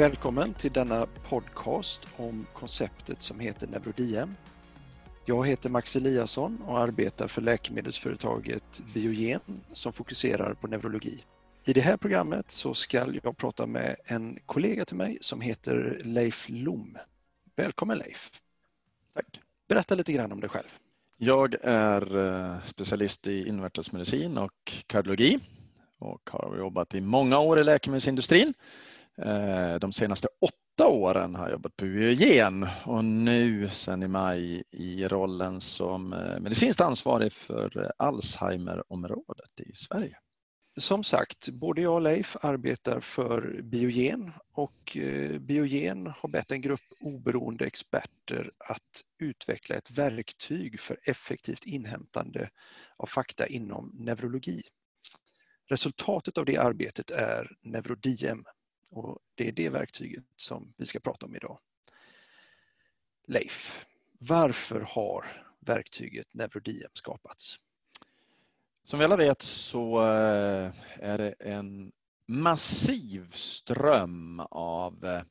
Välkommen till denna podcast om konceptet som heter Neurodiem. Jag heter Max Eliasson och arbetar för läkemedelsföretaget Biogen som fokuserar på neurologi. I det här programmet så ska jag prata med en kollega till mig som heter Leif Lom. Välkommen Leif! Tack! Berätta lite grann om dig själv. Jag är eh, specialist i invärtesmedicin och kardiologi och har jobbat i många år i läkemedelsindustrin. Eh, de senaste åtta åren har jag jobbat på Biogen och nu sen i maj i rollen som eh, medicinskt ansvarig för Alzheimerområdet i Sverige. Som sagt, både jag och Leif arbetar för Biogen och eh, Biogen har bett en grupp oberoende experter att utveckla ett verktyg för effektivt inhämtande av fakta inom neurologi. Resultatet av det arbetet är Neurodiem och det är det verktyget som vi ska prata om idag. Leif, varför har verktyget Neurodiem skapats? Som vi alla vet så eh, är det en massiv ström av eh,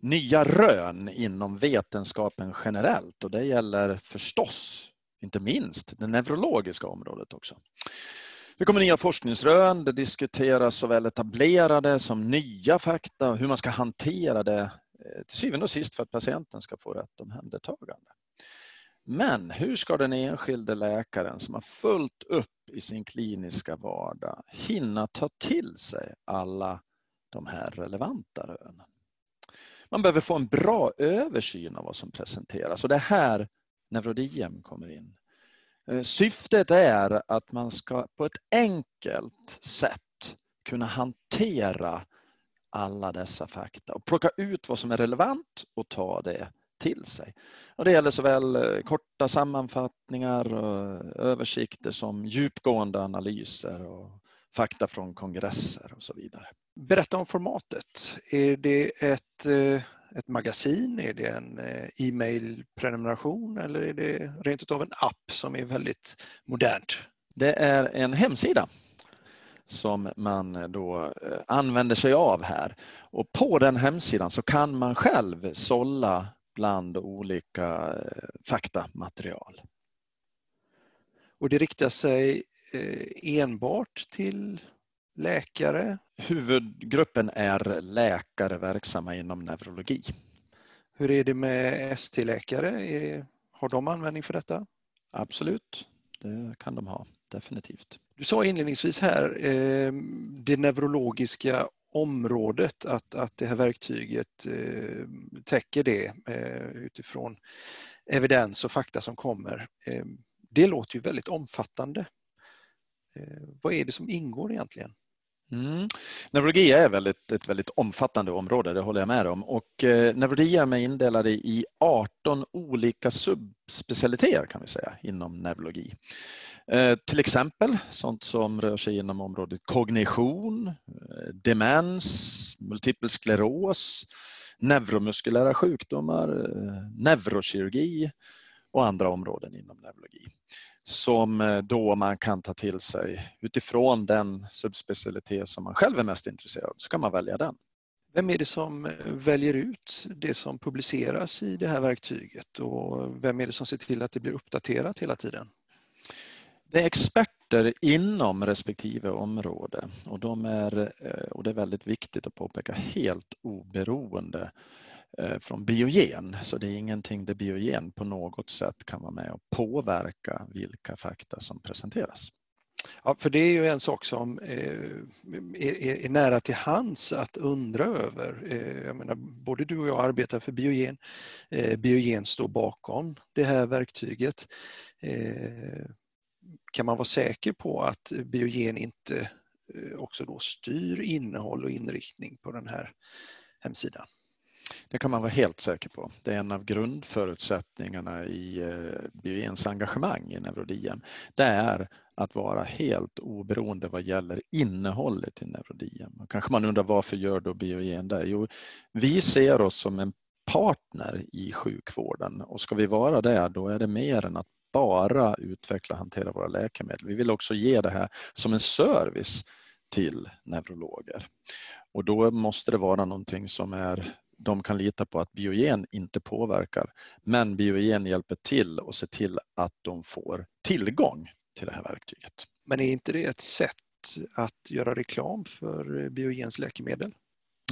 nya rön inom vetenskapen generellt och det gäller förstås inte minst det neurologiska området också. Det kommer nya forskningsrön, det diskuteras såväl etablerade som nya fakta, hur man ska hantera det eh, till syvende och sist för att patienten ska få rätt omhändertagande. Men hur ska den enskilde läkaren som har fullt upp i sin kliniska vardag hinna ta till sig alla de här relevanta rönen? Man behöver få en bra översyn av vad som presenteras och det är här Neurodiem kommer in. Eh, syftet är att man ska på ett enkelt sätt kunna hantera alla dessa fakta och plocka ut vad som är relevant och ta det till sig. Och det gäller såväl eh, korta sammanfattningar och eh, översikter som djupgående analyser och fakta från kongresser och så vidare. Berätta om formatet. Är det ett, ett magasin? Är det en eh, e-mail-prenumeration eller är det rent utav en app som är väldigt modernt? Det är en hemsida som man då använder sig av här. Och på den hemsidan så kan man själv sålla bland olika eh, faktamaterial. Och det riktar sig eh, enbart till läkare? Huvudgruppen är läkare verksamma inom neurologi. Hur är det med ST-läkare? Har de användning för detta? Absolut, det kan de ha, definitivt. Du sa inledningsvis här eh, det neurologiska området att, att det här verktyget eh, täcker det eh, utifrån evidens och fakta som kommer. Det låter ju väldigt omfattande. Vad är det som ingår egentligen? Mm. Neurologi är väldigt, ett väldigt omfattande område, det håller jag med om. Och eh, neurologi är indelade i 18 olika subspecialiteter kan vi säga inom neurologi. Eh, till exempel sånt som rör sig inom området kognition, eh, demens, multipel skleros, neuromuskulära sjukdomar, eh, neurokirurgi och andra områden inom neurologi som då man kan ta till sig utifrån den subspecialitet som man själv är mest intresserad av. Så kan man välja den. Vem är det som väljer ut det som publiceras i det här verktyget och vem är det som ser till att det blir uppdaterat hela tiden? Det är experter inom respektive område och, de är, eh, och det är väldigt viktigt att påpeka, helt oberoende eh, Eh, från biogen. Så det är ingenting där biogen på något sätt kan vara med och påverka vilka fakta som presenteras. Ja, för det är ju en sak som eh, är, nära till hands att undra över. Eh, jag menar, både du och jag arbetar för Biogen. Biogen står bakom det här verktyget kan man vara säker på att Biogen inte också då styr innehåll och inriktning på den här hemsidan? Det kan man vara helt säker på. Det är en av grundförutsättningarna i eh, Biogens engagemang i Neurodiem. Det är att vara helt oberoende vad gäller innehållet i Neurodiem. Kanske man undrar varför gör då Biogen det? Jo, vi ser oss som en partner i sjukvården och ska vi vara det då är det mer än att bara utveckla och hantera våra läkemedel. Vi vill också ge det här som en service till neurologer. Och då måste det vara någonting som är de kan lita på att biogen inte påverkar. Men biogen hjälper till och ser till att de får tillgång till det här verktyget. Men är inte det ett sätt att göra reklam för biogens läkemedel?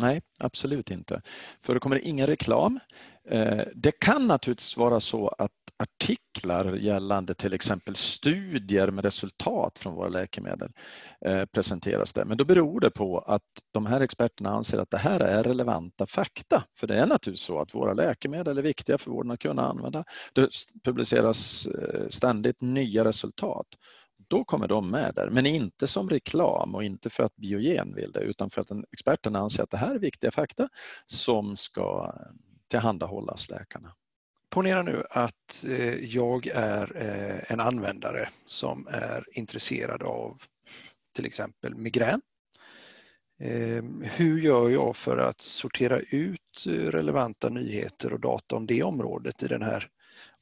Nej, absolut inte. För då kommer ingen reklam. Eh, det kan naturligtvis vara så att artiklar gällande till exempel studier med resultat från våra läkemedel eh, presenteras där. Men då beror det på att de här experterna anser att det här är relevanta fakta. För det är naturligtvis så att våra läkemedel är viktiga för vården att kunna använda. Det publiceras eh, ständigt nya resultat då kommer de med där. Men inte som reklam och inte för att Biogen vill det utan för att experterna anser att det här är viktiga fakta som ska tillhandahållas läkarna. Ponera nu att eh, jag är eh, en användare som är intresserad av till exempel migrän. Ehm, hur gör jag för att sortera ut relevanta nyheter och data om det området i den här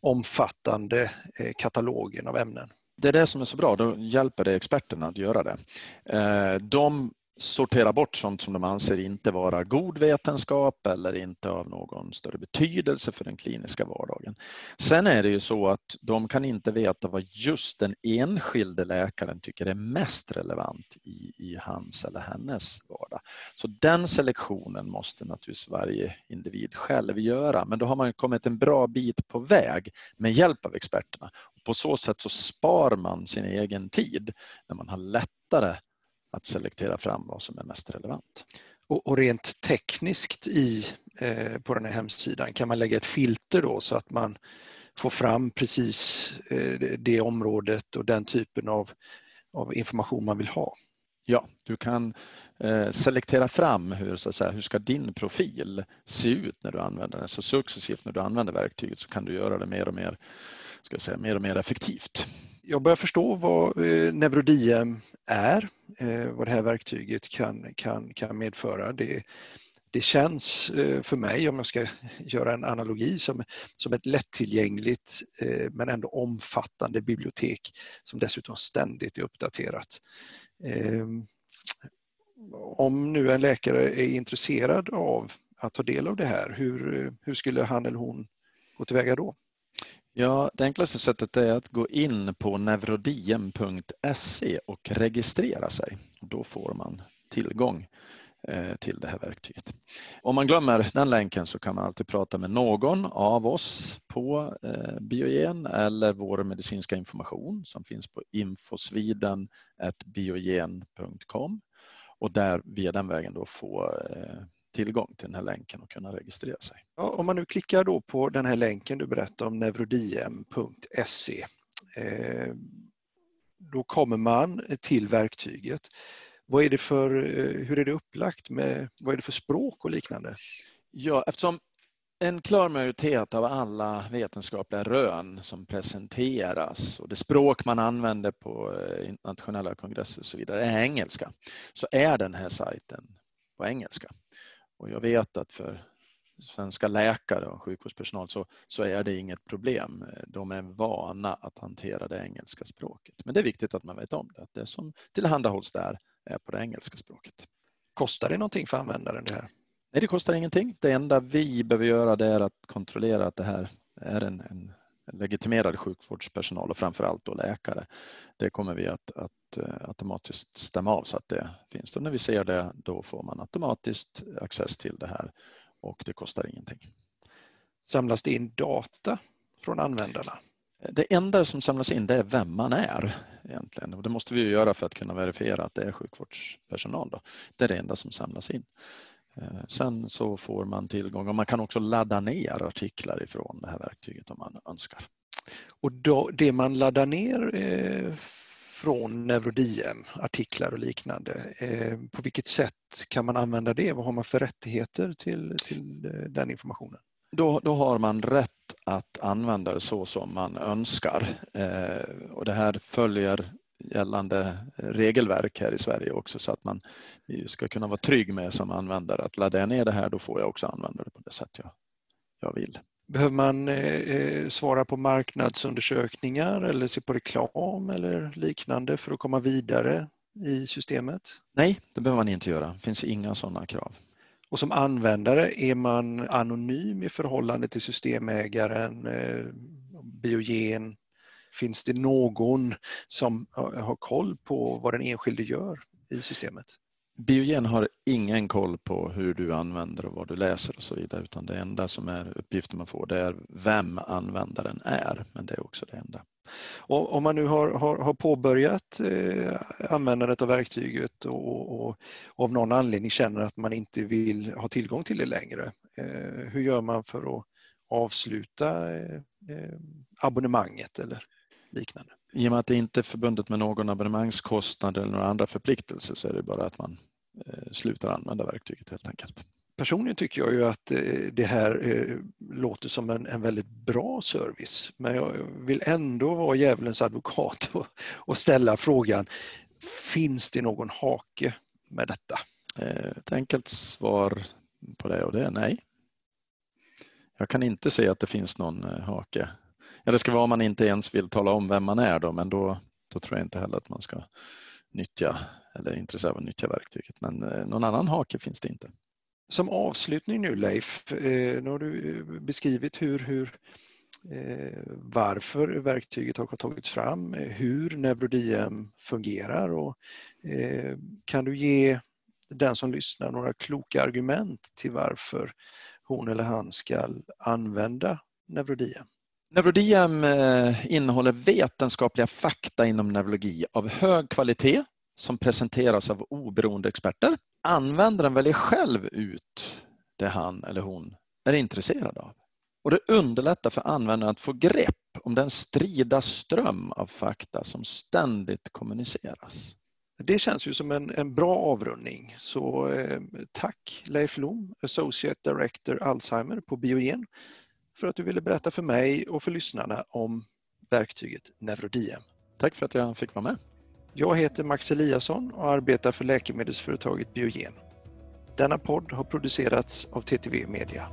omfattande eh, katalogen av ämnen? Det är det som är så bra, då hjälper det experterna att göra det. Eh, de sortera bort sånt som de anser inte vara god vetenskap eller inte av någon större betydelse för den kliniska vardagen. Sen är det ju så att de kan inte veta vad just den enskilde läkaren tycker är mest relevant i, i hans eller hennes vardag. Så den selektionen måste naturligtvis varje individ själv göra men då har man kommit en bra bit på väg med hjälp av experterna. På så sätt så spar man sin egen tid när man har lättare att selektera fram vad som är mest relevant. Och, och rent tekniskt i, eh, på den här hemsidan, kan man lägga ett filter då så att man får fram precis eh, det området och den typen av, av information man vill ha? Ja, du kan eh, selektera fram hur, så att säga, hur ska din profil se ut när du använder den. Så successivt när du använder verktyget så kan du göra det mer och mer, ska jag säga, mer, och mer effektivt jag börjar förstå vad eh, Neurodiem är, eh, vad det här verktyget kan, kan, kan medföra. Det, det känns eh, för mig, om jag ska göra en analogi, som, som ett lättillgängligt eh, men ändå omfattande bibliotek som dessutom ständigt är uppdaterat. Ehm, om nu en läkare är intresserad av att ta del av det här, hur, hur skulle han eller hon gå tillväga då? Ja, det enklaste sättet är att gå in på neurodiem.se och registrera sig. Då får man tillgång eh, till det här verktyget. Om man glömmer den länken så kan man alltid prata med någon av oss på eh, Biogen eller vår medicinska information som finns på infosviden.biogen.com och där via den vägen då få eh, tillgång till den här länken och kunna registrera sig. Ja, om man nu klickar då på den här länken du berättade om neurodiem.se eh, då kommer man till verktyget. Vad är det för, eh, hur är det upplagt? med Vad är det för språk och liknande? Ja, eftersom en klar majoritet av alla vetenskapliga rön som presenteras och det språk man använder på eh, internationella kongresser och så vidare är engelska, så är den här sajten på engelska. Och jag vet att för svenska läkare och sjukvårdspersonal så, så är det inget problem. De är vana att hantera det engelska språket. Men det är viktigt att man vet om det, att det som tillhandahålls där är på det engelska språket. Kostar det någonting för användaren det här? Nej, det kostar ingenting. Det enda vi behöver göra det är att kontrollera att det här är en, en legitimerad sjukvårdspersonal och framförallt då läkare. Det kommer vi att, att eh, automatiskt stämma av så att det finns. Och när vi ser det då får man automatiskt access till det här och det kostar ingenting. Samlas det in data från användarna? Det enda som samlas in det är vem man är egentligen och det måste vi göra för att kunna verifiera att det är sjukvårdspersonal. Då. Det är det enda som samlas in. Eh, sen så får man tillgång och man kan också ladda ner artiklar ifrån det här verktyget om man önskar. Och då, det man laddar ner eh, från NeuroDien, artiklar och liknande, eh, på vilket sätt kan man använda det? Vad har man för rättigheter till, till eh, den informationen? Då, då har man rätt att använda det så som man önskar. Eh, och det här följer gällande regelverk här i Sverige också så att man ska kunna vara trygg med som användare att laddar jag ner det här då får jag också använda det på det sätt jag, jag vill. Behöver man eh, svara på marknadsundersökningar eller se på reklam eller liknande för att komma vidare i systemet? Nej, det behöver man inte göra. Det finns inga sådana krav. Och som användare är man anonym i förhållande till systemägaren, eh, biogen. Finns det någon som har koll på vad den enskilde gör i systemet? Biogen har ingen koll på hur du använder och vad du läser och så vidare utan det enda som är uppgiften man får det är vem användaren är men det är också det enda. Och om man nu har, har, har påbörjat eh, användandet av verktyget och, och, och, av någon anledning känner att man inte vill ha tillgång till det längre, eh, hur gör man för att avsluta eh, eh abonnemanget eller liknande? I och med att det inte är förbundet med någon abonnemangskostnad eller några andra förpliktelser så är det bara att man Eh, slutar använda verktyget helt enkelt. Personligen tycker jag ju att eh, det här eh, låter som en, en väldigt bra service men jag vill ändå vara djävulens advokat och, och ställa frågan Finns det någon hake med detta? Ett enkelt svar på det och det är nej. Jag kan inte se att det finns någon hake Ja, det ska vara om man inte ens vill tala om vem man är då, men då, då tror jag inte heller att man ska nyttja eller är intresserad av att nyttja verktyget. Men eh, någon annan hake finns det inte. Som avslutning nu Leif, eh, nu har du eh, beskrivit hur, hur varför verktyget har tagits fram, hur NeuroDM fungerar och kan du ge den som lyssnar några kloka argument till varför hon eller han ska använda NeuroDM? Neurodiem eh, innehåller vetenskapliga fakta inom neurologi av hög kvalitet som presenteras av oberoende experter. Användaren väljer själv ut det han eller hon är intresserad av. Och det underlättar för användaren att få grepp om den strida ström av fakta som ständigt kommuniceras. Det känns ju som en, en bra avrundning. Så eh, tack Leif Lom, Associate Director Alzheimer på Biogen för att du ville berätta för mig och för lyssnarna om verktyget Neurodiem. Tack för att jag fick vara med. Jag heter Max Eliasson och arbetar för läkemedelsföretaget Biogen. Denna podd har producerats av TTV Media.